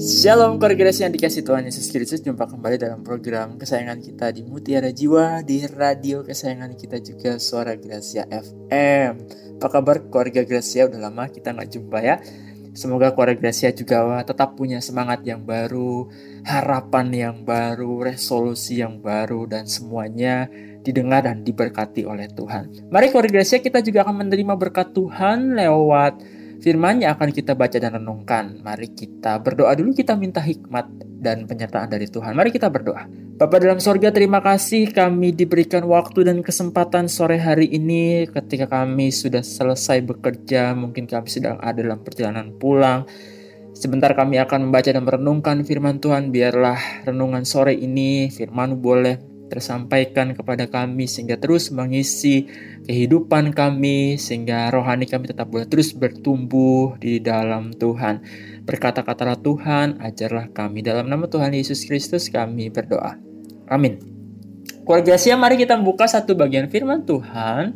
Shalom keluarga yang dikasih Tuhan Yesus Kristus. Jumpa kembali dalam program kesayangan kita di Mutiara Jiwa Di radio kesayangan kita juga Suara Gracia FM Apa kabar keluarga Gracia? Udah lama kita nggak jumpa ya. Semoga keluarga Gracia juga tetap punya semangat yang baru Harapan yang baru, resolusi yang baru Dan semuanya didengar dan diberkati oleh Tuhan. Mari keluarga Gracia kita juga akan menerima berkat Tuhan lewat Firman-Nya akan kita baca dan renungkan. Mari kita berdoa dulu, kita minta hikmat dan penyertaan dari Tuhan. Mari kita berdoa. Bapa dalam sorga, terima kasih kami diberikan waktu dan kesempatan sore hari ini ketika kami sudah selesai bekerja, mungkin kami sedang ada dalam perjalanan pulang. Sebentar kami akan membaca dan merenungkan firman Tuhan. Biarlah renungan sore ini firman boleh tersampaikan kepada kami sehingga terus mengisi kehidupan kami sehingga rohani kami tetap boleh terus bertumbuh di dalam Tuhan. Berkata-katalah Tuhan, ajarlah kami dalam nama Tuhan Yesus Kristus kami berdoa. Amin. Keluarga siang mari kita buka satu bagian firman Tuhan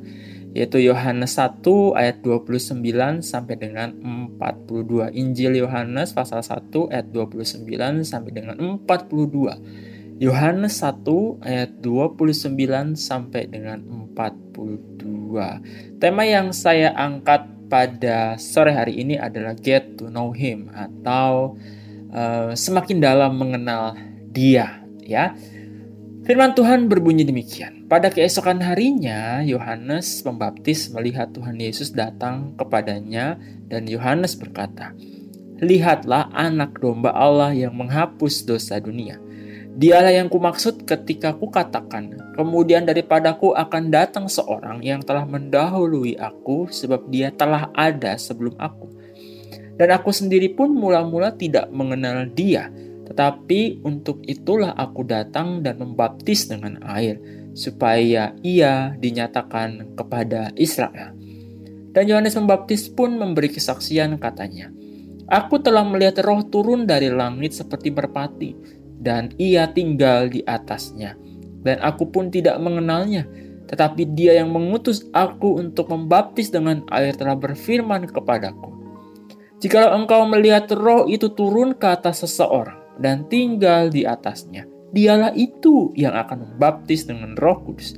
yaitu Yohanes 1 ayat 29 sampai dengan 42. Injil Yohanes pasal 1 ayat 29 sampai dengan 42. Yohanes 1 ayat 29 sampai dengan 42. Tema yang saya angkat pada sore hari ini adalah get to know him atau uh, semakin dalam mengenal dia ya. Firman Tuhan berbunyi demikian. Pada keesokan harinya, Yohanes Pembaptis melihat Tuhan Yesus datang kepadanya dan Yohanes berkata, "Lihatlah anak domba Allah yang menghapus dosa dunia." Dialah yang kumaksud ketika ku katakan, kemudian daripadaku akan datang seorang yang telah mendahului aku sebab dia telah ada sebelum aku. Dan aku sendiri pun mula-mula tidak mengenal dia, tetapi untuk itulah aku datang dan membaptis dengan air, supaya ia dinyatakan kepada Israel. Dan Yohanes Pembaptis pun memberi kesaksian katanya, Aku telah melihat roh turun dari langit seperti merpati, dan ia tinggal di atasnya. Dan aku pun tidak mengenalnya, tetapi dia yang mengutus aku untuk membaptis dengan air telah berfirman kepadaku. Jikalau engkau melihat roh itu turun ke atas seseorang dan tinggal di atasnya, dialah itu yang akan membaptis dengan roh kudus.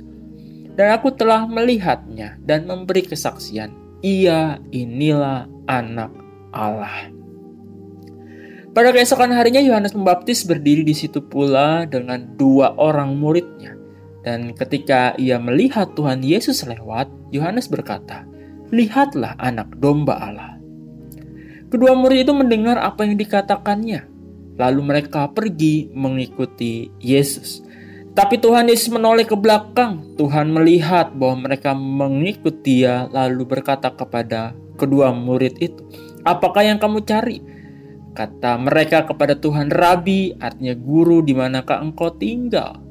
Dan aku telah melihatnya dan memberi kesaksian, ia inilah anak Allah. Pada keesokan harinya Yohanes Pembaptis berdiri di situ pula dengan dua orang muridnya. Dan ketika ia melihat Tuhan Yesus lewat, Yohanes berkata, "Lihatlah anak domba Allah." Kedua murid itu mendengar apa yang dikatakannya. Lalu mereka pergi mengikuti Yesus. Tapi Tuhan Yesus menoleh ke belakang. Tuhan melihat bahwa mereka mengikuti Dia, lalu berkata kepada kedua murid itu, "Apakah yang kamu cari?" Kata mereka kepada Tuhan, Rabi, artinya guru, di manakah engkau tinggal?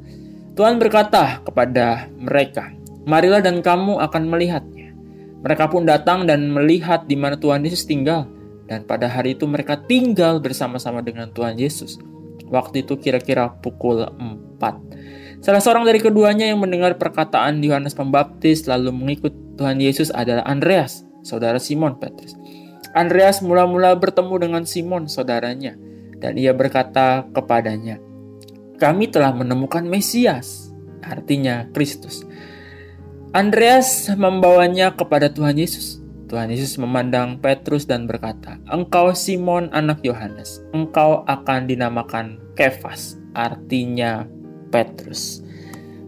Tuhan berkata kepada mereka, Marilah dan kamu akan melihatnya. Mereka pun datang dan melihat di mana Tuhan Yesus tinggal. Dan pada hari itu mereka tinggal bersama-sama dengan Tuhan Yesus. Waktu itu kira-kira pukul 4. Salah seorang dari keduanya yang mendengar perkataan Yohanes Pembaptis lalu mengikut Tuhan Yesus adalah Andreas, saudara Simon Petrus. Andreas mula-mula bertemu dengan Simon, saudaranya, dan ia berkata kepadanya, "Kami telah menemukan Mesias," artinya Kristus. Andreas membawanya kepada Tuhan Yesus. Tuhan Yesus memandang Petrus dan berkata, "Engkau Simon anak Yohanes, engkau akan dinamakan Kefas," artinya Petrus.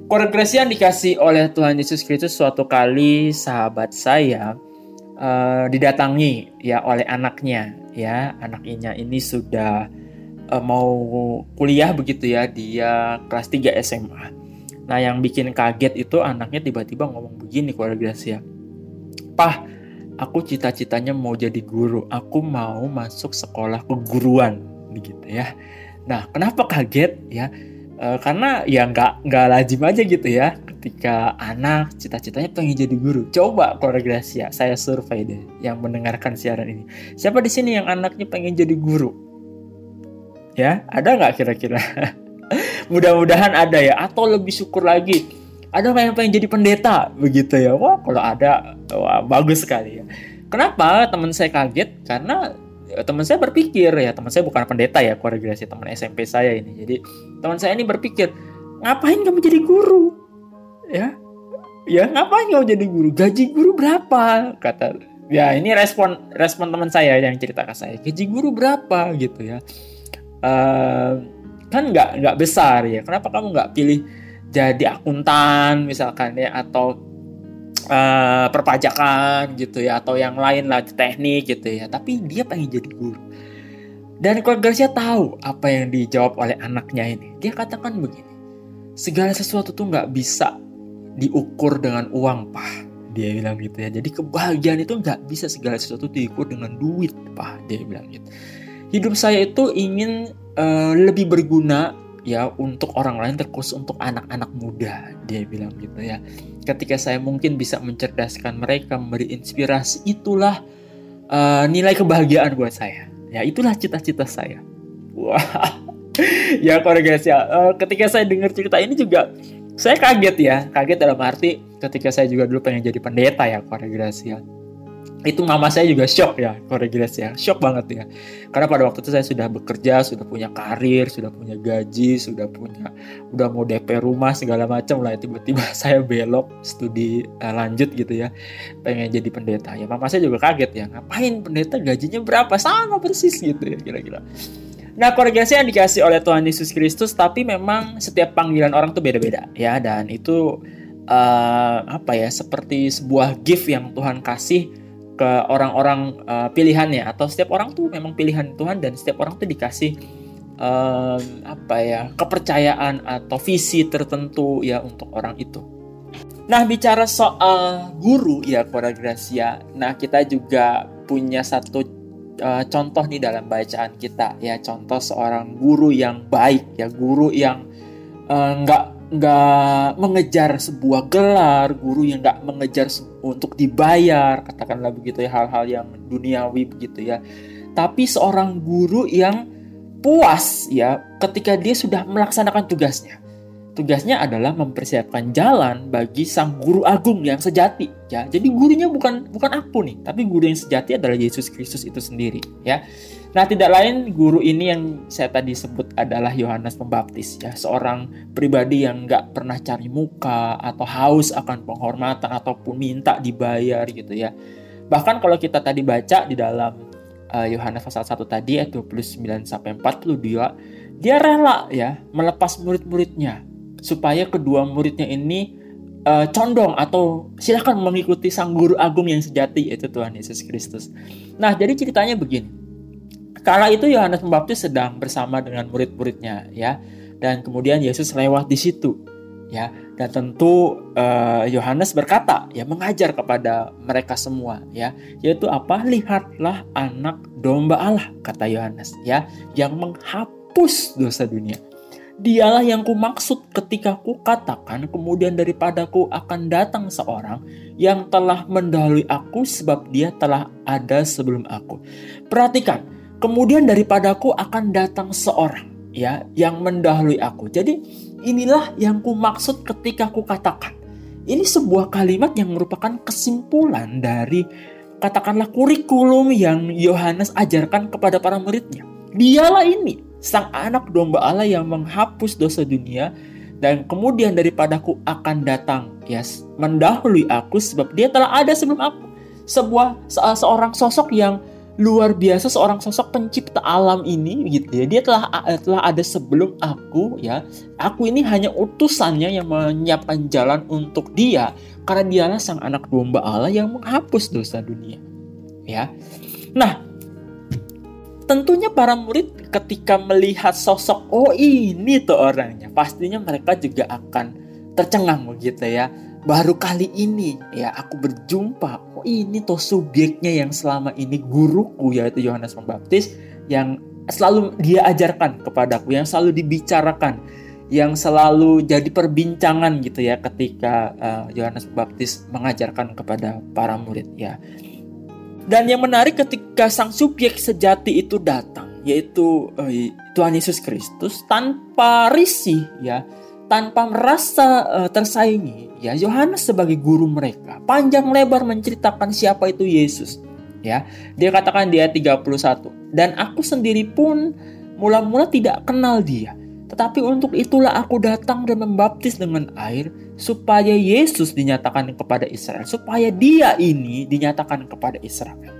Koregresi yang dikasih oleh Tuhan Yesus Kristus suatu kali sahabat saya uh, didatangi ya oleh anaknya ya. Anaknya ini sudah uh, mau kuliah begitu ya dia kelas 3 SMA nah yang bikin kaget itu anaknya tiba-tiba ngomong begini keluarga Gracia. Pah aku cita-citanya mau jadi guru. Aku mau masuk sekolah keguruan begitu ya. Nah kenapa kaget ya e, karena ya nggak nggak lazim aja gitu ya ketika anak cita-citanya pengen jadi guru. Coba keluarga Gracia, saya survei deh yang mendengarkan siaran ini. Siapa di sini yang anaknya pengen jadi guru? Ya, ada nggak kira-kira? Mudah-mudahan ada ya, atau lebih syukur lagi. Ada yang pengen jadi pendeta? Begitu ya. Wah, kalau ada, wah bagus sekali ya. Kenapa teman saya kaget? Karena teman saya berpikir ya teman saya bukan pendeta ya koregresi teman SMP saya ini. Jadi teman saya ini berpikir ngapain kamu jadi guru? Ya ya ngapain kamu jadi guru? Gaji guru berapa? Kata ya ini respon respon teman saya yang cerita ke saya gaji guru berapa? Gitu ya. Uh, kan nggak nggak besar ya. Kenapa kamu nggak pilih jadi akuntan misalkan ya atau uh, perpajakan gitu ya atau yang lain lah teknik gitu ya. Tapi dia pengen jadi guru. Dan keluarga Garcia tahu apa yang dijawab oleh anaknya ini. Dia katakan begini segala sesuatu tuh nggak bisa diukur dengan uang pak. Dia bilang gitu ya. Jadi kebahagiaan itu nggak bisa segala sesuatu diukur dengan duit pak. Dia bilang gitu. Hidup saya itu ingin uh, lebih berguna ya untuk orang lain terkhusus untuk anak-anak muda dia bilang gitu ya. Ketika saya mungkin bisa mencerdaskan mereka memberi inspirasi itulah uh, nilai kebahagiaan buat saya. Ya itulah cita-cita saya. Wah. Ya guys ya uh, ketika saya dengar cerita ini juga saya kaget ya. Kaget dalam arti ketika saya juga dulu pengen jadi pendeta ya koregrasi ya itu mama saya juga shock ya koregresi ya. Shock banget ya. Karena pada waktu itu saya sudah bekerja sudah punya karir sudah punya gaji sudah punya udah mau DP rumah segala macam lah. Tiba-tiba saya belok studi uh, lanjut gitu ya. Pengen jadi pendeta. Ya mama saya juga kaget ya. Ngapain pendeta? Gajinya berapa? Sama persis gitu ya kira-kira. Nah, koregresi yang dikasih oleh Tuhan Yesus Kristus, tapi memang setiap panggilan orang tuh beda-beda, ya. Dan itu uh, apa ya, seperti sebuah gift yang Tuhan kasih ke orang-orang uh, pilihannya. Atau setiap orang tuh memang pilihan Tuhan dan setiap orang tuh dikasih um, apa ya kepercayaan atau visi tertentu ya untuk orang itu. Nah bicara soal guru ya kepada Gracia, nah kita juga punya satu uh, contoh nih dalam bacaan kita ya. Contoh seorang guru yang baik ya guru yang nggak uh, nggak mengejar sebuah gelar, guru yang nggak mengejar untuk dibayar, katakanlah begitu ya hal-hal yang duniawi begitu ya. Tapi seorang guru yang puas ya ketika dia sudah melaksanakan tugasnya. Tugasnya adalah mempersiapkan jalan bagi sang guru agung yang sejati ya. Jadi gurunya bukan bukan aku nih, tapi guru yang sejati adalah Yesus Kristus itu sendiri ya. Nah, tidak lain guru ini yang saya tadi sebut adalah Yohanes Pembaptis ya, seorang pribadi yang nggak pernah cari muka atau haus akan penghormatan ataupun minta dibayar gitu ya. Bahkan kalau kita tadi baca di dalam eh, Yohanes uh, pasal 1 tadi ayat 29 sampai 42, dia rela ya melepas murid-muridnya supaya kedua muridnya ini uh, condong atau silahkan mengikuti sang guru agung yang sejati yaitu Tuhan Yesus Kristus. Nah, jadi ceritanya begini. Kala itu Yohanes Pembaptis sedang bersama dengan murid-muridnya ya. Dan kemudian Yesus lewat di situ ya. Dan tentu eh, Yohanes uh, berkata ya mengajar kepada mereka semua ya, yaitu apa? Lihatlah anak domba Allah kata Yohanes ya, yang menghapus dosa dunia. Dialah yang ku maksud ketika ku katakan kemudian daripadaku akan datang seorang yang telah mendahului aku sebab dia telah ada sebelum aku. Perhatikan, Kemudian daripadaku akan datang seorang ya yang mendahului aku. Jadi inilah yang ku maksud ketika ku katakan. Ini sebuah kalimat yang merupakan kesimpulan dari katakanlah kurikulum yang Yohanes ajarkan kepada para muridnya. Dialah ini sang anak domba Allah yang menghapus dosa dunia dan kemudian daripadaku akan datang ya yes, mendahului aku sebab dia telah ada sebelum aku. Sebuah seorang sosok yang luar biasa seorang sosok pencipta alam ini gitu ya. Dia telah telah ada sebelum aku ya. Aku ini hanya utusannya yang menyiapkan jalan untuk dia karena dialah sang anak domba Allah yang menghapus dosa dunia. Ya. Nah, tentunya para murid ketika melihat sosok oh ini tuh orangnya, pastinya mereka juga akan tercengang begitu ya baru kali ini ya aku berjumpa. Oh ini tuh subjeknya yang selama ini guruku yaitu Yohanes Pembaptis yang selalu dia ajarkan kepadaku yang selalu dibicarakan yang selalu jadi perbincangan gitu ya ketika uh, Yohanes Pembaptis mengajarkan kepada para murid ya. Dan yang menarik ketika sang subjek sejati itu datang yaitu uh, Tuhan Yesus Kristus tanpa risih ya tanpa merasa uh, tersaingi, ya Yohanes sebagai guru mereka panjang lebar menceritakan siapa itu Yesus. Ya, dia katakan di ayat 31. Dan aku sendiri pun mula-mula tidak kenal dia. Tetapi untuk itulah aku datang dan membaptis dengan air supaya Yesus dinyatakan kepada Israel, supaya dia ini dinyatakan kepada Israel.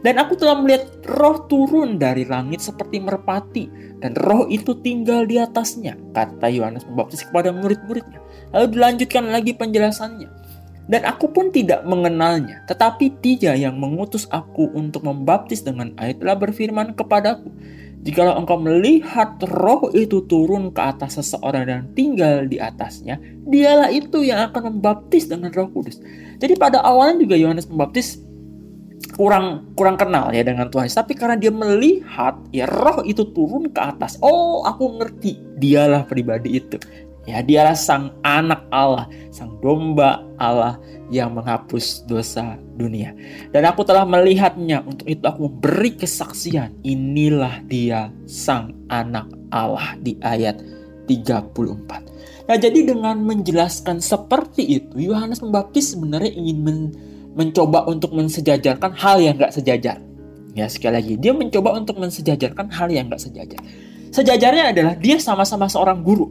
Dan aku telah melihat roh turun dari langit seperti merpati dan roh itu tinggal di atasnya, kata Yohanes Pembaptis kepada murid-muridnya. Lalu dilanjutkan lagi penjelasannya. Dan aku pun tidak mengenalnya, tetapi dia yang mengutus aku untuk membaptis dengan air telah berfirman kepadaku, Jikalau engkau melihat roh itu turun ke atas seseorang dan tinggal di atasnya, dialah itu yang akan membaptis dengan roh kudus. Jadi pada awalnya juga Yohanes Pembaptis kurang kurang kenal ya dengan Tuhan. Tapi karena dia melihat ya roh itu turun ke atas. Oh aku ngerti. Dialah pribadi itu. Ya dialah sang anak Allah sang domba Allah yang menghapus dosa dunia. Dan aku telah melihatnya. Untuk itu aku memberi kesaksian. Inilah dia sang anak Allah di ayat 34 nah jadi dengan menjelaskan seperti itu Yohanes Pembaptis sebenarnya ingin men mencoba untuk mensejajarkan hal yang gak sejajar. Ya sekali lagi, dia mencoba untuk mensejajarkan hal yang gak sejajar. Sejajarnya adalah dia sama-sama seorang guru.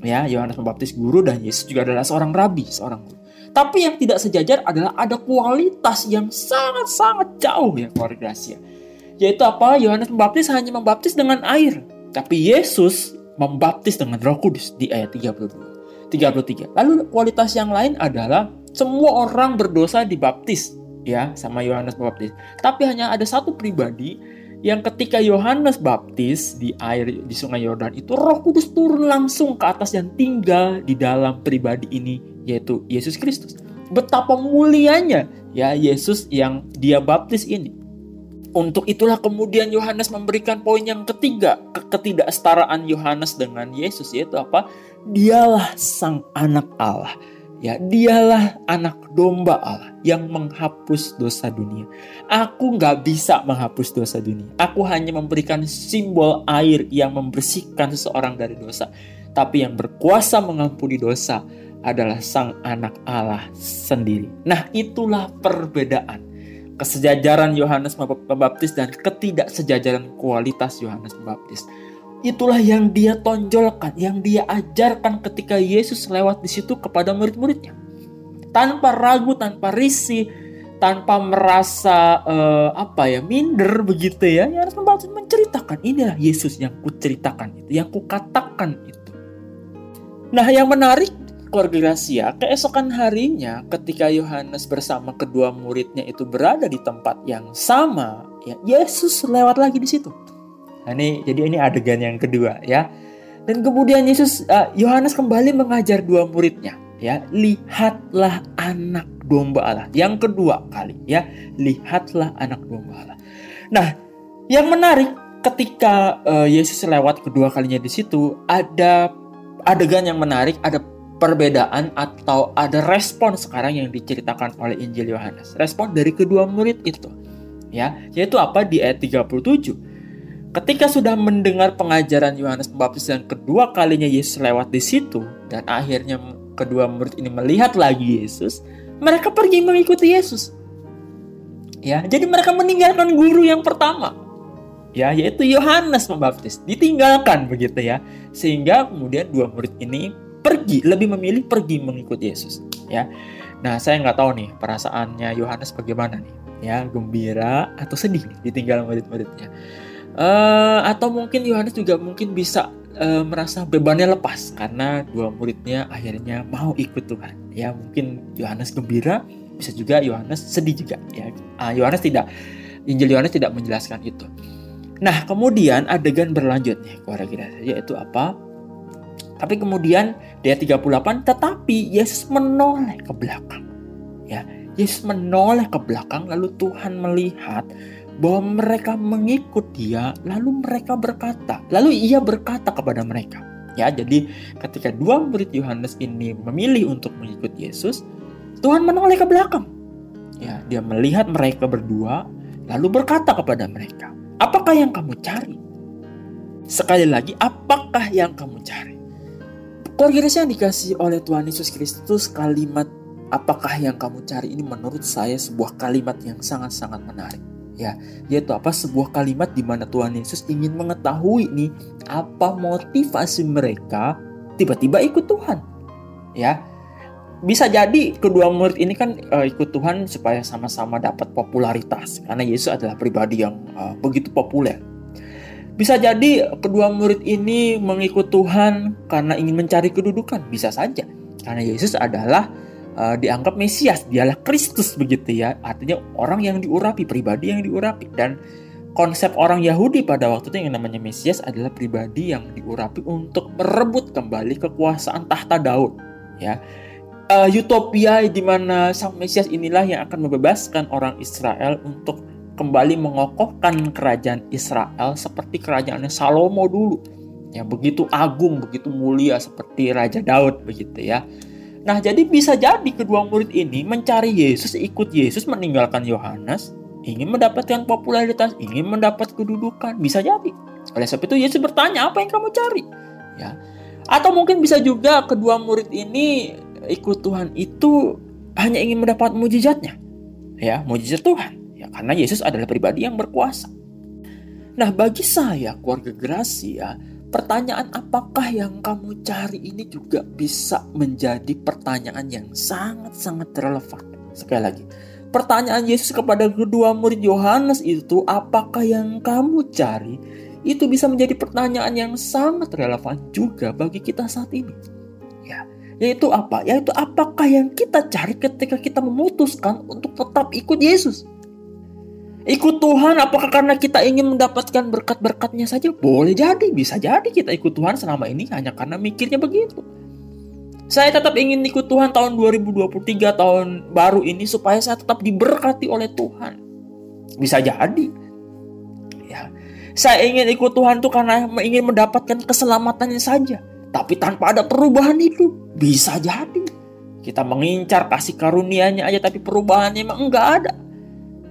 Ya, Yohanes Pembaptis guru dan Yesus juga adalah seorang rabi, seorang guru. Tapi yang tidak sejajar adalah ada kualitas yang sangat-sangat jauh ya kualitasnya. Yaitu apa? Yohanes Pembaptis hanya membaptis dengan air. Tapi Yesus membaptis dengan roh kudus di ayat 32. 33. Lalu kualitas yang lain adalah semua orang berdosa dibaptis ya sama Yohanes Pembaptis. Tapi hanya ada satu pribadi yang ketika Yohanes baptis di air di Sungai Yordan itu Roh Kudus turun langsung ke atas dan tinggal di dalam pribadi ini yaitu Yesus Kristus. Betapa mulianya ya Yesus yang dia baptis ini. Untuk itulah kemudian Yohanes memberikan poin yang ketiga, ketidaksetaraan Yohanes dengan Yesus yaitu apa? Dialah sang anak Allah Ya, dialah anak domba Allah yang menghapus dosa dunia. Aku nggak bisa menghapus dosa dunia. Aku hanya memberikan simbol air yang membersihkan seseorang dari dosa. Tapi yang berkuasa mengampuni dosa adalah sang anak Allah sendiri. Nah, itulah perbedaan. Kesejajaran Yohanes Pembaptis dan ketidaksejajaran kualitas Yohanes Pembaptis. Itulah yang dia tonjolkan, yang dia ajarkan ketika Yesus lewat di situ kepada murid-muridnya. Tanpa ragu, tanpa risih, tanpa merasa uh, apa ya minder begitu ya. Yang harus membantu menceritakan inilah Yesus yang kuceritakan itu, yang kukatakan itu. Nah, yang menarik keluarga Gracia, keesokan harinya ketika Yohanes bersama kedua muridnya itu berada di tempat yang sama, ya Yesus lewat lagi di situ. Nah, ini jadi ini adegan yang kedua ya. Dan kemudian Yesus uh, Yohanes kembali mengajar dua muridnya ya, lihatlah anak domba Allah. Yang kedua kali ya, lihatlah anak domba Allah. Nah, yang menarik ketika uh, Yesus lewat kedua kalinya di situ ada adegan yang menarik, ada perbedaan atau ada respon sekarang yang diceritakan oleh Injil Yohanes. Respon dari kedua murid itu. Ya, yaitu apa di ayat 37 Ketika sudah mendengar pengajaran Yohanes Pembaptis dan kedua kalinya Yesus lewat di situ dan akhirnya kedua murid ini melihat lagi Yesus, mereka pergi mengikuti Yesus. Ya, jadi mereka meninggalkan guru yang pertama. Ya, yaitu Yohanes Pembaptis, ditinggalkan begitu ya. Sehingga kemudian dua murid ini pergi, lebih memilih pergi mengikuti Yesus, ya. Nah, saya nggak tahu nih perasaannya Yohanes bagaimana nih, ya, gembira atau sedih ditinggal murid-muridnya. Uh, atau mungkin Yohanes juga mungkin bisa uh, merasa bebannya lepas karena dua muridnya akhirnya mau ikut Tuhan. Ya mungkin Yohanes gembira, bisa juga Yohanes sedih juga. Ya uh, Yohanes tidak Injil Yohanes tidak menjelaskan itu. Nah kemudian adegan berlanjut keluarga kita yaitu apa? Tapi kemudian dia 38 tetapi Yesus menoleh ke belakang. Ya, Yesus menoleh ke belakang lalu Tuhan melihat bahwa mereka mengikut dia, lalu mereka berkata, lalu ia berkata kepada mereka. Ya, jadi ketika dua murid Yohanes ini memilih untuk mengikut Yesus, Tuhan menoleh ke belakang. Ya, dia melihat mereka berdua, lalu berkata kepada mereka, "Apakah yang kamu cari?" Sekali lagi, apakah yang kamu cari? Keluarga yang dikasih oleh Tuhan Yesus Kristus, kalimat apakah yang kamu cari ini menurut saya sebuah kalimat yang sangat-sangat menarik ya yaitu apa sebuah kalimat di mana Tuhan Yesus ingin mengetahui nih apa motivasi mereka tiba-tiba ikut Tuhan ya bisa jadi kedua murid ini kan uh, ikut Tuhan supaya sama-sama dapat popularitas karena Yesus adalah pribadi yang uh, begitu populer. Bisa jadi kedua murid ini mengikut Tuhan karena ingin mencari kedudukan, bisa saja. Karena Yesus adalah uh, dianggap Mesias, dialah Kristus begitu ya. Artinya orang yang diurapi, pribadi yang diurapi dan konsep orang Yahudi pada waktu itu yang namanya Mesias adalah pribadi yang diurapi untuk merebut kembali kekuasaan tahta Daud ya uh, utopia di mana sang Mesias inilah yang akan membebaskan orang Israel untuk kembali mengokohkan kerajaan Israel seperti kerajaannya Salomo dulu. yang begitu agung, begitu mulia seperti Raja Daud begitu ya. Nah, jadi bisa jadi kedua murid ini mencari Yesus, ikut Yesus meninggalkan Yohanes, ingin mendapatkan popularitas, ingin mendapat kedudukan, bisa jadi. Oleh sebab itu Yesus bertanya, "Apa yang kamu cari?" Ya. Atau mungkin bisa juga kedua murid ini ikut Tuhan itu hanya ingin mendapat mujizatnya. Ya, mujizat Tuhan. Ya, karena Yesus adalah pribadi yang berkuasa. Nah, bagi saya keluarga Gerasi ya, pertanyaan apakah yang kamu cari ini juga bisa menjadi pertanyaan yang sangat-sangat relevan. Sekali lagi, pertanyaan Yesus kepada kedua murid Yohanes itu, apakah yang kamu cari? Itu bisa menjadi pertanyaan yang sangat relevan juga bagi kita saat ini. Ya, yaitu apa? Yaitu apakah yang kita cari ketika kita memutuskan untuk tetap ikut Yesus? Ikut Tuhan apakah karena kita ingin mendapatkan berkat-berkatnya saja? Boleh jadi, bisa jadi kita ikut Tuhan selama ini hanya karena mikirnya begitu. Saya tetap ingin ikut Tuhan tahun 2023 tahun baru ini supaya saya tetap diberkati oleh Tuhan. Bisa jadi. Ya. Saya ingin ikut Tuhan itu karena ingin mendapatkan keselamatannya saja tapi tanpa ada perubahan hidup. Bisa jadi. Kita mengincar kasih karunia-Nya aja tapi perubahannya emang enggak ada.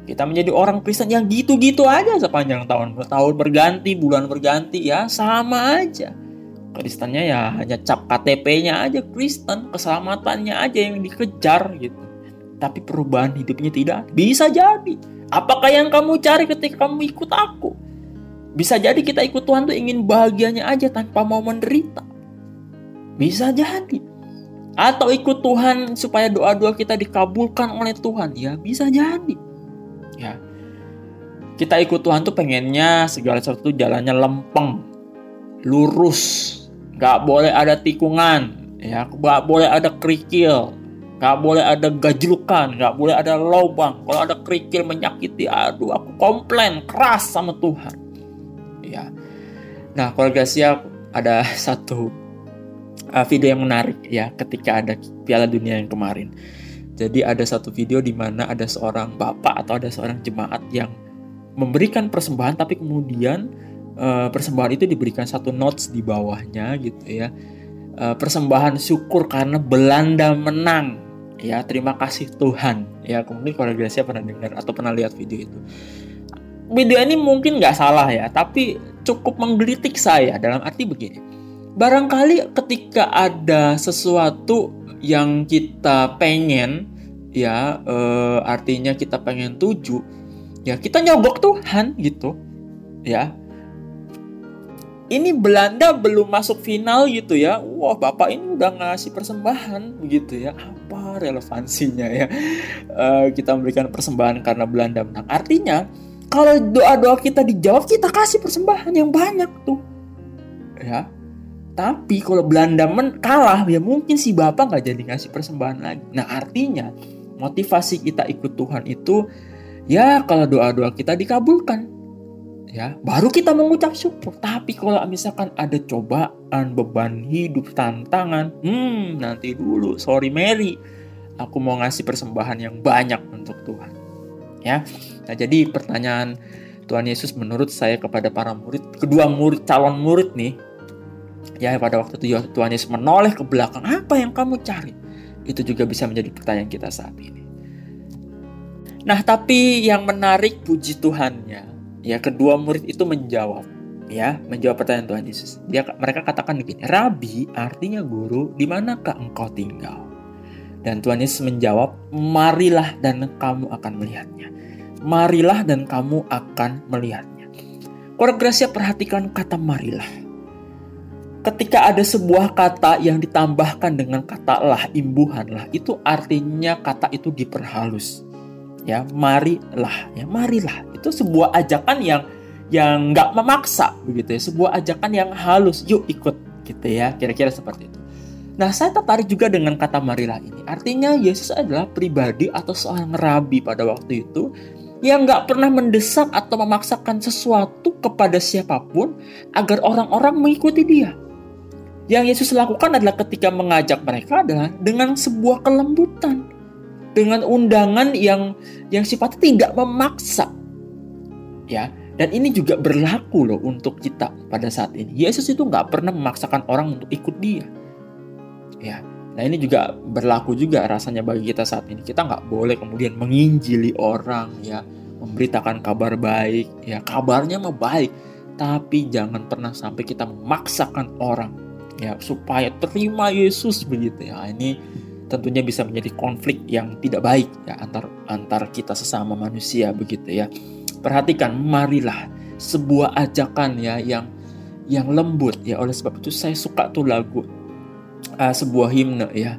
Kita menjadi orang Kristen yang gitu-gitu aja sepanjang tahun. Tahun berganti, bulan berganti ya sama aja. Kristennya ya hanya cap KTP-nya aja Kristen, keselamatannya aja yang dikejar gitu. Tapi perubahan hidupnya tidak. Bisa jadi. Apakah yang kamu cari ketika kamu ikut aku? Bisa jadi kita ikut Tuhan tuh ingin bahagianya aja tanpa mau menderita. Bisa jadi. Atau ikut Tuhan supaya doa-doa kita dikabulkan oleh Tuhan. Ya bisa jadi. Kita ikut Tuhan tuh pengennya segala sesuatu jalannya lempeng. Lurus. Gak boleh ada tikungan. Ya, gak boleh ada kerikil. Gak boleh ada gajlukan, gak boleh ada lubang. Kalau ada kerikil menyakiti, aduh aku komplain keras sama Tuhan. Ya. Nah, keluarga siap ada satu uh, video yang menarik ya ketika ada Piala Dunia yang kemarin. Jadi ada satu video di mana ada seorang bapak atau ada seorang jemaat yang memberikan persembahan tapi kemudian uh, persembahan itu diberikan satu notes di bawahnya gitu ya. Uh, persembahan syukur karena Belanda menang. Ya, terima kasih Tuhan. Ya, mungkin kalau Gracia pernah dengar atau pernah lihat video itu. Video ini mungkin nggak salah ya, tapi cukup menggelitik saya dalam arti begini barangkali ketika ada sesuatu yang kita pengen ya e, artinya kita pengen tuju ya kita nyogok Tuhan gitu. Ya. Ini Belanda belum masuk final gitu ya. Wah bapak ini udah ngasih persembahan begitu ya. Apa relevansinya ya? E, kita memberikan persembahan karena Belanda menang. Artinya kalau doa-doa kita dijawab kita kasih persembahan yang banyak tuh. Ya. Tapi kalau Belanda men kalah ya mungkin si bapak nggak jadi ngasih persembahan lagi. Nah artinya motivasi kita ikut Tuhan itu ya kalau doa-doa kita dikabulkan ya baru kita mengucap syukur. Tapi kalau misalkan ada cobaan, beban hidup, tantangan, hmm nanti dulu sorry Mary, aku mau ngasih persembahan yang banyak untuk Tuhan. Ya, nah jadi pertanyaan Tuhan Yesus menurut saya kepada para murid, kedua murid calon murid nih Ya pada waktu itu Tuhan Yesus menoleh ke belakang, apa yang kamu cari? Itu juga bisa menjadi pertanyaan kita saat ini. Nah tapi yang menarik puji Tuhannya, ya kedua murid itu menjawab, ya menjawab pertanyaan Tuhan Yesus. Dia mereka katakan begini, Rabi artinya guru, di manakah engkau tinggal? Dan Tuhan Yesus menjawab, marilah dan kamu akan melihatnya. Marilah dan kamu akan melihatnya. Gracia perhatikan kata marilah. Ketika ada sebuah kata yang ditambahkan dengan kata lah, imbuhan lah, itu artinya kata itu diperhalus. Ya, marilah, ya marilah. Itu sebuah ajakan yang yang nggak memaksa begitu ya, sebuah ajakan yang halus. Yuk ikut gitu ya, kira-kira seperti itu. Nah, saya tertarik juga dengan kata marilah ini. Artinya Yesus adalah pribadi atau seorang rabi pada waktu itu yang nggak pernah mendesak atau memaksakan sesuatu kepada siapa pun agar orang-orang mengikuti dia. Yang Yesus lakukan adalah ketika mengajak mereka adalah dengan sebuah kelembutan, dengan undangan yang yang sifatnya tidak memaksa. Ya, dan ini juga berlaku loh untuk kita pada saat ini. Yesus itu nggak pernah memaksakan orang untuk ikut dia. Ya, nah ini juga berlaku juga rasanya bagi kita saat ini. Kita nggak boleh kemudian menginjili orang ya, memberitakan kabar baik. Ya, kabarnya mah baik, tapi jangan pernah sampai kita memaksakan orang ya supaya terima Yesus begitu ya ini tentunya bisa menjadi konflik yang tidak baik ya antar antar kita sesama manusia begitu ya. Perhatikan marilah sebuah ajakan ya yang yang lembut ya. Oleh sebab itu saya suka tuh lagu uh, sebuah himne ya.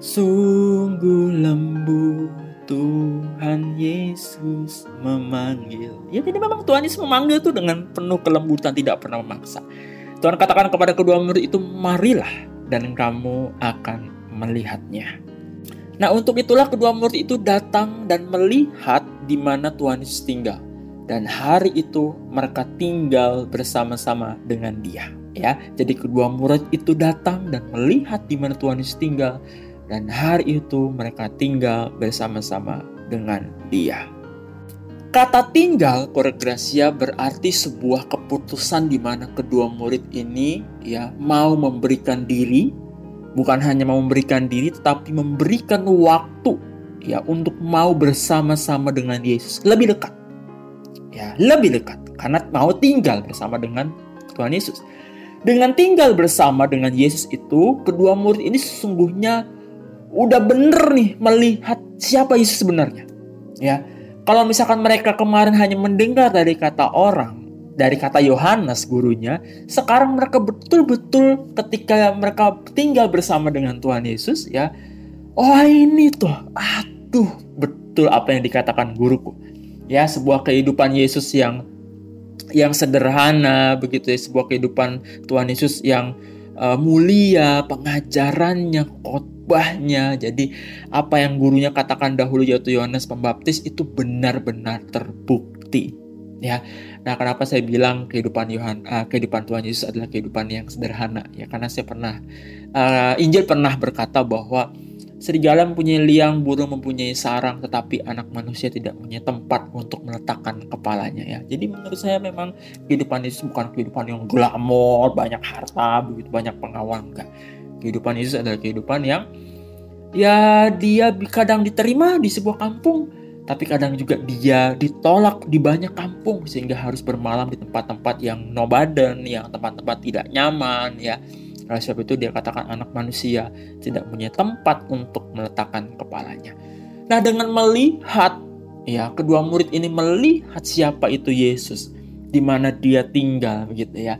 Sungguh lembut Tuhan Yesus memanggil. Ya jadi memang Tuhan Yesus memanggil tuh dengan penuh kelembutan tidak pernah memaksa. Tuhan katakan kepada kedua murid itu, marilah dan kamu akan melihatnya. Nah untuk itulah kedua murid itu datang dan melihat di mana Tuhan Yesus tinggal. Dan hari itu mereka tinggal bersama-sama dengan dia. Ya, jadi kedua murid itu datang dan melihat di mana Tuhan Yesus tinggal. Dan hari itu mereka tinggal bersama-sama dengan dia. Kata tinggal koregrasia berarti sebuah keputusan di mana kedua murid ini ya mau memberikan diri, bukan hanya mau memberikan diri tetapi memberikan waktu ya untuk mau bersama-sama dengan Yesus lebih dekat. Ya, lebih dekat karena mau tinggal bersama dengan Tuhan Yesus. Dengan tinggal bersama dengan Yesus itu, kedua murid ini sesungguhnya udah bener nih melihat siapa Yesus sebenarnya. Ya, kalau misalkan mereka kemarin hanya mendengar dari kata orang, dari kata Yohanes gurunya, sekarang mereka betul-betul ketika mereka tinggal bersama dengan Tuhan Yesus ya, oh ini tuh, aduh betul apa yang dikatakan guruku. Ya, sebuah kehidupan Yesus yang yang sederhana begitu ya, sebuah kehidupan Tuhan Yesus yang uh, mulia, pengajarannya khotbahnya. Jadi apa yang gurunya katakan dahulu yaitu Yohanes Pembaptis itu benar-benar terbukti. Ya, nah kenapa saya bilang kehidupan Yohan, uh, kehidupan Tuhan Yesus adalah kehidupan yang sederhana? Ya, karena saya pernah uh, Injil pernah berkata bahwa Serigala mempunyai liang, burung mempunyai sarang, tetapi anak manusia tidak punya tempat untuk meletakkan kepalanya ya. Jadi menurut saya memang kehidupan Yesus bukan kehidupan yang glamor, banyak harta, begitu banyak pengawal enggak. Kehidupan Yesus adalah kehidupan yang ya dia kadang diterima di sebuah kampung, tapi kadang juga dia ditolak di banyak kampung sehingga harus bermalam di tempat-tempat yang nobaden, yang tempat-tempat tidak nyaman ya oleh sebab itu dia katakan anak manusia tidak punya tempat untuk meletakkan kepalanya. Nah dengan melihat ya kedua murid ini melihat siapa itu Yesus, di mana dia tinggal begitu ya.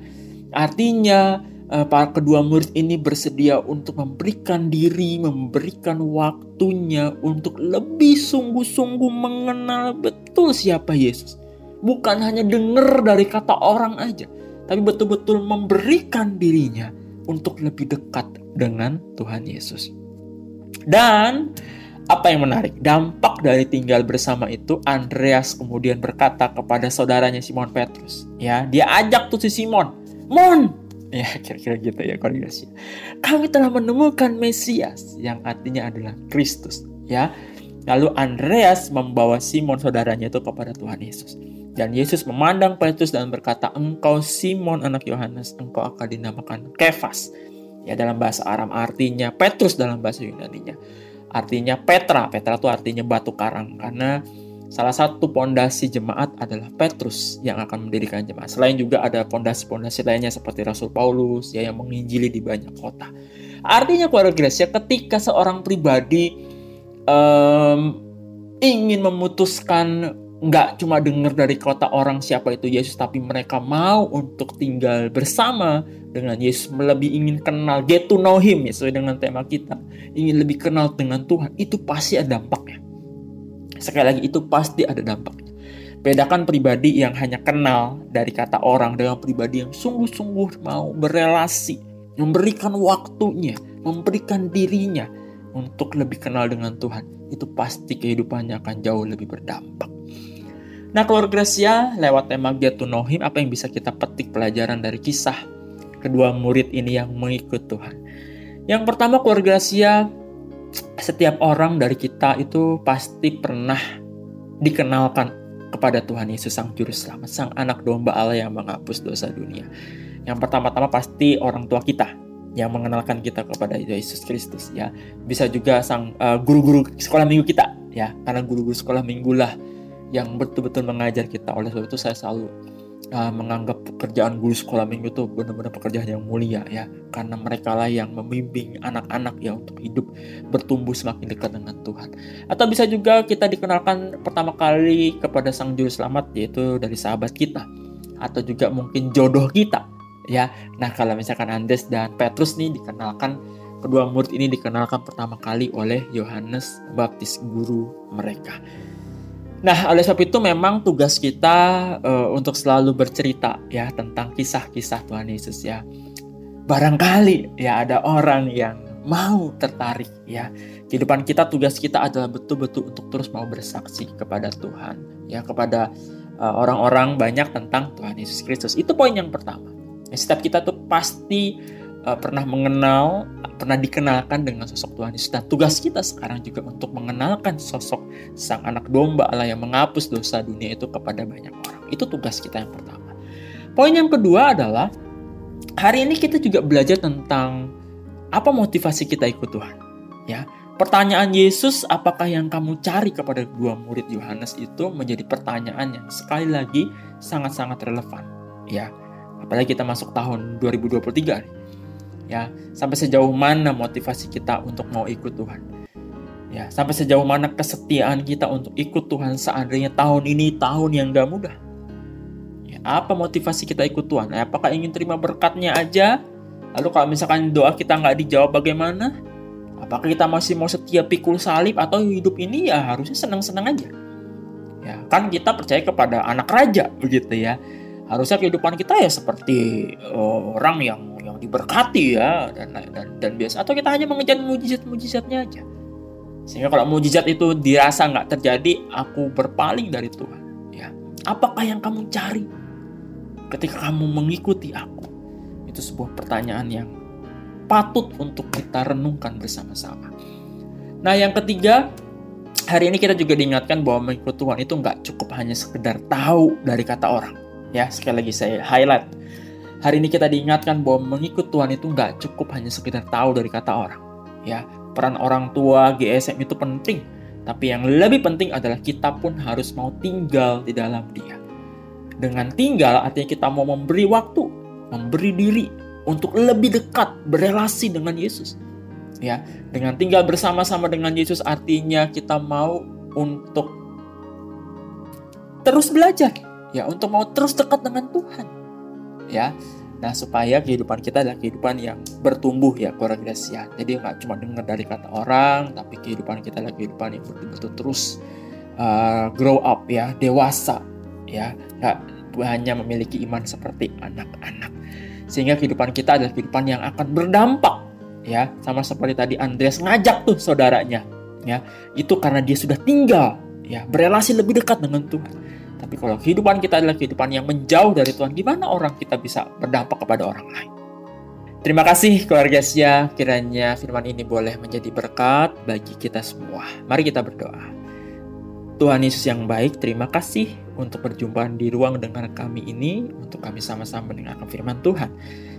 Artinya para kedua murid ini bersedia untuk memberikan diri, memberikan waktunya untuk lebih sungguh-sungguh mengenal betul siapa Yesus. Bukan hanya dengar dari kata orang aja, tapi betul-betul memberikan dirinya untuk lebih dekat dengan Tuhan Yesus. Dan apa yang menarik, dampak dari tinggal bersama itu Andreas kemudian berkata kepada saudaranya Simon Petrus, ya, dia ajak tuh si Simon, "Mon, ya kira-kira gitu ya koordinasi. Kami telah menemukan Mesias yang artinya adalah Kristus, ya. Lalu Andreas membawa Simon saudaranya itu kepada Tuhan Yesus. Dan Yesus memandang Petrus dan berkata, Engkau Simon anak Yohanes, engkau akan dinamakan Kefas. Ya dalam bahasa Aram artinya Petrus dalam bahasa Yunani-nya. Artinya Petra, Petra itu artinya batu karang. Karena salah satu pondasi jemaat adalah Petrus yang akan mendirikan jemaat. Selain juga ada pondasi-pondasi lainnya seperti Rasul Paulus ya yang menginjili di banyak kota. Artinya keluarga Gracia ketika seorang pribadi um, ingin memutuskan nggak cuma dengar dari kota orang siapa itu Yesus, tapi mereka mau untuk tinggal bersama dengan Yesus, lebih ingin kenal, get to know Him ya, sesuai dengan tema kita, ingin lebih kenal dengan Tuhan, itu pasti ada dampaknya. Sekali lagi itu pasti ada dampaknya. Bedakan pribadi yang hanya kenal dari kata orang dengan pribadi yang sungguh-sungguh mau berelasi, memberikan waktunya, memberikan dirinya untuk lebih kenal dengan Tuhan. Itu pasti kehidupannya akan jauh lebih berdampak. Nah, keluarga Gracia lewat tema Get to apa yang bisa kita petik pelajaran dari kisah kedua murid ini yang mengikut Tuhan? Yang pertama, keluarga Gracia, setiap orang dari kita itu pasti pernah dikenalkan kepada Tuhan Yesus Sang Juru Selamat, Sang Anak Domba Allah yang menghapus dosa dunia. Yang pertama-tama pasti orang tua kita yang mengenalkan kita kepada Yesus Kristus ya. Bisa juga sang eh, guru-guru uh, sekolah minggu kita ya, karena guru-guru sekolah minggu lah yang betul-betul mengajar kita. Oleh sebab itu saya selalu uh, menganggap pekerjaan guru sekolah minggu itu benar-benar pekerjaan yang mulia ya, karena mereka lah yang membimbing anak-anak ya untuk hidup bertumbuh semakin dekat dengan Tuhan. Atau bisa juga kita dikenalkan pertama kali kepada Sang Juru Selamat yaitu dari sahabat kita atau juga mungkin jodoh kita ya. Nah, kalau misalkan Andes dan Petrus nih dikenalkan kedua murid ini dikenalkan pertama kali oleh Yohanes Baptis guru mereka. Nah, oleh sebab itu memang tugas kita uh, untuk selalu bercerita ya tentang kisah-kisah Tuhan Yesus ya. Barangkali ya ada orang yang mau tertarik ya. Kehidupan kita tugas kita adalah betul-betul untuk terus mau bersaksi kepada Tuhan ya kepada eh, orang-orang uh, banyak tentang Tuhan Yesus Kristus. Itu poin yang pertama. Ya, setiap kita tuh pasti uh, pernah mengenal, pernah dikenalkan dengan sosok Tuhan Yesus. Dan tugas kita sekarang juga untuk mengenalkan sosok Sang Anak Domba Allah yang menghapus dosa dunia itu kepada banyak orang. Itu tugas kita yang pertama. Poin yang kedua adalah hari ini kita juga belajar tentang apa motivasi kita ikut Tuhan. Ya, pertanyaan Yesus apakah yang kamu cari kepada dua murid Yohanes itu menjadi pertanyaan yang sekali lagi sangat-sangat relevan. Ya, apalagi kita masuk tahun 2023 nih ya sampai sejauh mana motivasi kita untuk mau ikut Tuhan? Ya sampai sejauh mana kesetiaan kita untuk ikut Tuhan seandainya tahun ini tahun yang gak mudah? Ya, apa motivasi kita ikut Tuhan? Ya, apakah ingin terima berkatnya aja? Lalu kalau misalkan doa kita nggak dijawab bagaimana? Apakah kita masih mau setia pikul salib atau hidup ini? Ya harusnya senang-senang aja. Ya kan kita percaya kepada anak raja begitu ya harusnya kehidupan kita ya seperti uh, orang yang diberkati ya dan dan dan biasa. Atau kita hanya mengejar mujizat-mujizatnya aja. Sehingga kalau mujizat itu dirasa nggak terjadi aku berpaling dari Tuhan ya. Apakah yang kamu cari ketika kamu mengikuti aku? Itu sebuah pertanyaan yang patut untuk kita renungkan bersama-sama. Nah yang ketiga hari ini kita juga diingatkan bahwa mengikut Tuhan itu nggak cukup hanya sekedar tahu dari kata orang ya sekali lagi saya highlight Hari ini kita diingatkan bahwa mengikut Tuhan itu nggak cukup hanya sekedar tahu dari kata orang. Ya, peran orang tua GSM itu penting, tapi yang lebih penting adalah kita pun harus mau tinggal di dalam Dia. Dengan tinggal artinya kita mau memberi waktu, memberi diri untuk lebih dekat berelasi dengan Yesus. Ya, dengan tinggal bersama-sama dengan Yesus artinya kita mau untuk terus belajar, ya, untuk mau terus dekat dengan Tuhan ya Nah, supaya kehidupan kita adalah kehidupan yang bertumbuh ya, keluarga Gracia. Jadi nggak cuma dengar dari kata orang, tapi kehidupan kita adalah kehidupan yang betul-betul terus uh, grow up ya, dewasa ya, nggak hanya memiliki iman seperti anak-anak. Sehingga kehidupan kita adalah kehidupan yang akan berdampak ya, sama seperti tadi Andreas ngajak tuh saudaranya ya. Itu karena dia sudah tinggal ya, berelasi lebih dekat dengan Tuhan tapi kalau kehidupan kita adalah kehidupan yang menjauh dari Tuhan, gimana orang kita bisa berdampak kepada orang lain? Terima kasih keluarga Sia, kiranya firman ini boleh menjadi berkat bagi kita semua. Mari kita berdoa. Tuhan Yesus yang baik, terima kasih untuk perjumpaan di ruang dengar kami ini, untuk kami sama-sama mendengarkan firman Tuhan.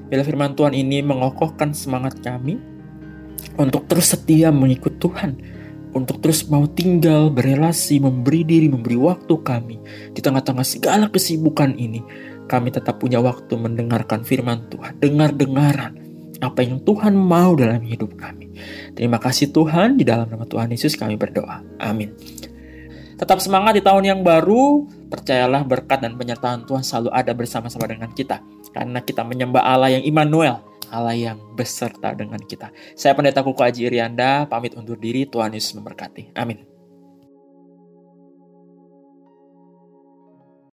Bila firman Tuhan ini mengokohkan semangat kami untuk terus setia mengikut Tuhan, untuk terus mau tinggal, berelasi, memberi diri, memberi waktu kami di tengah-tengah segala kesibukan ini. Kami tetap punya waktu mendengarkan firman Tuhan, dengar-dengaran apa yang Tuhan mau dalam hidup kami. Terima kasih Tuhan, di dalam nama Tuhan Yesus kami berdoa. Amin. Tetap semangat di tahun yang baru, percayalah berkat dan penyertaan Tuhan selalu ada bersama-sama dengan kita. Karena kita menyembah Allah yang Immanuel, Allah yang beserta dengan kita. Saya Pendeta Kuku Aji Irianda, pamit undur diri, Tuhan Yesus memberkati. Amin.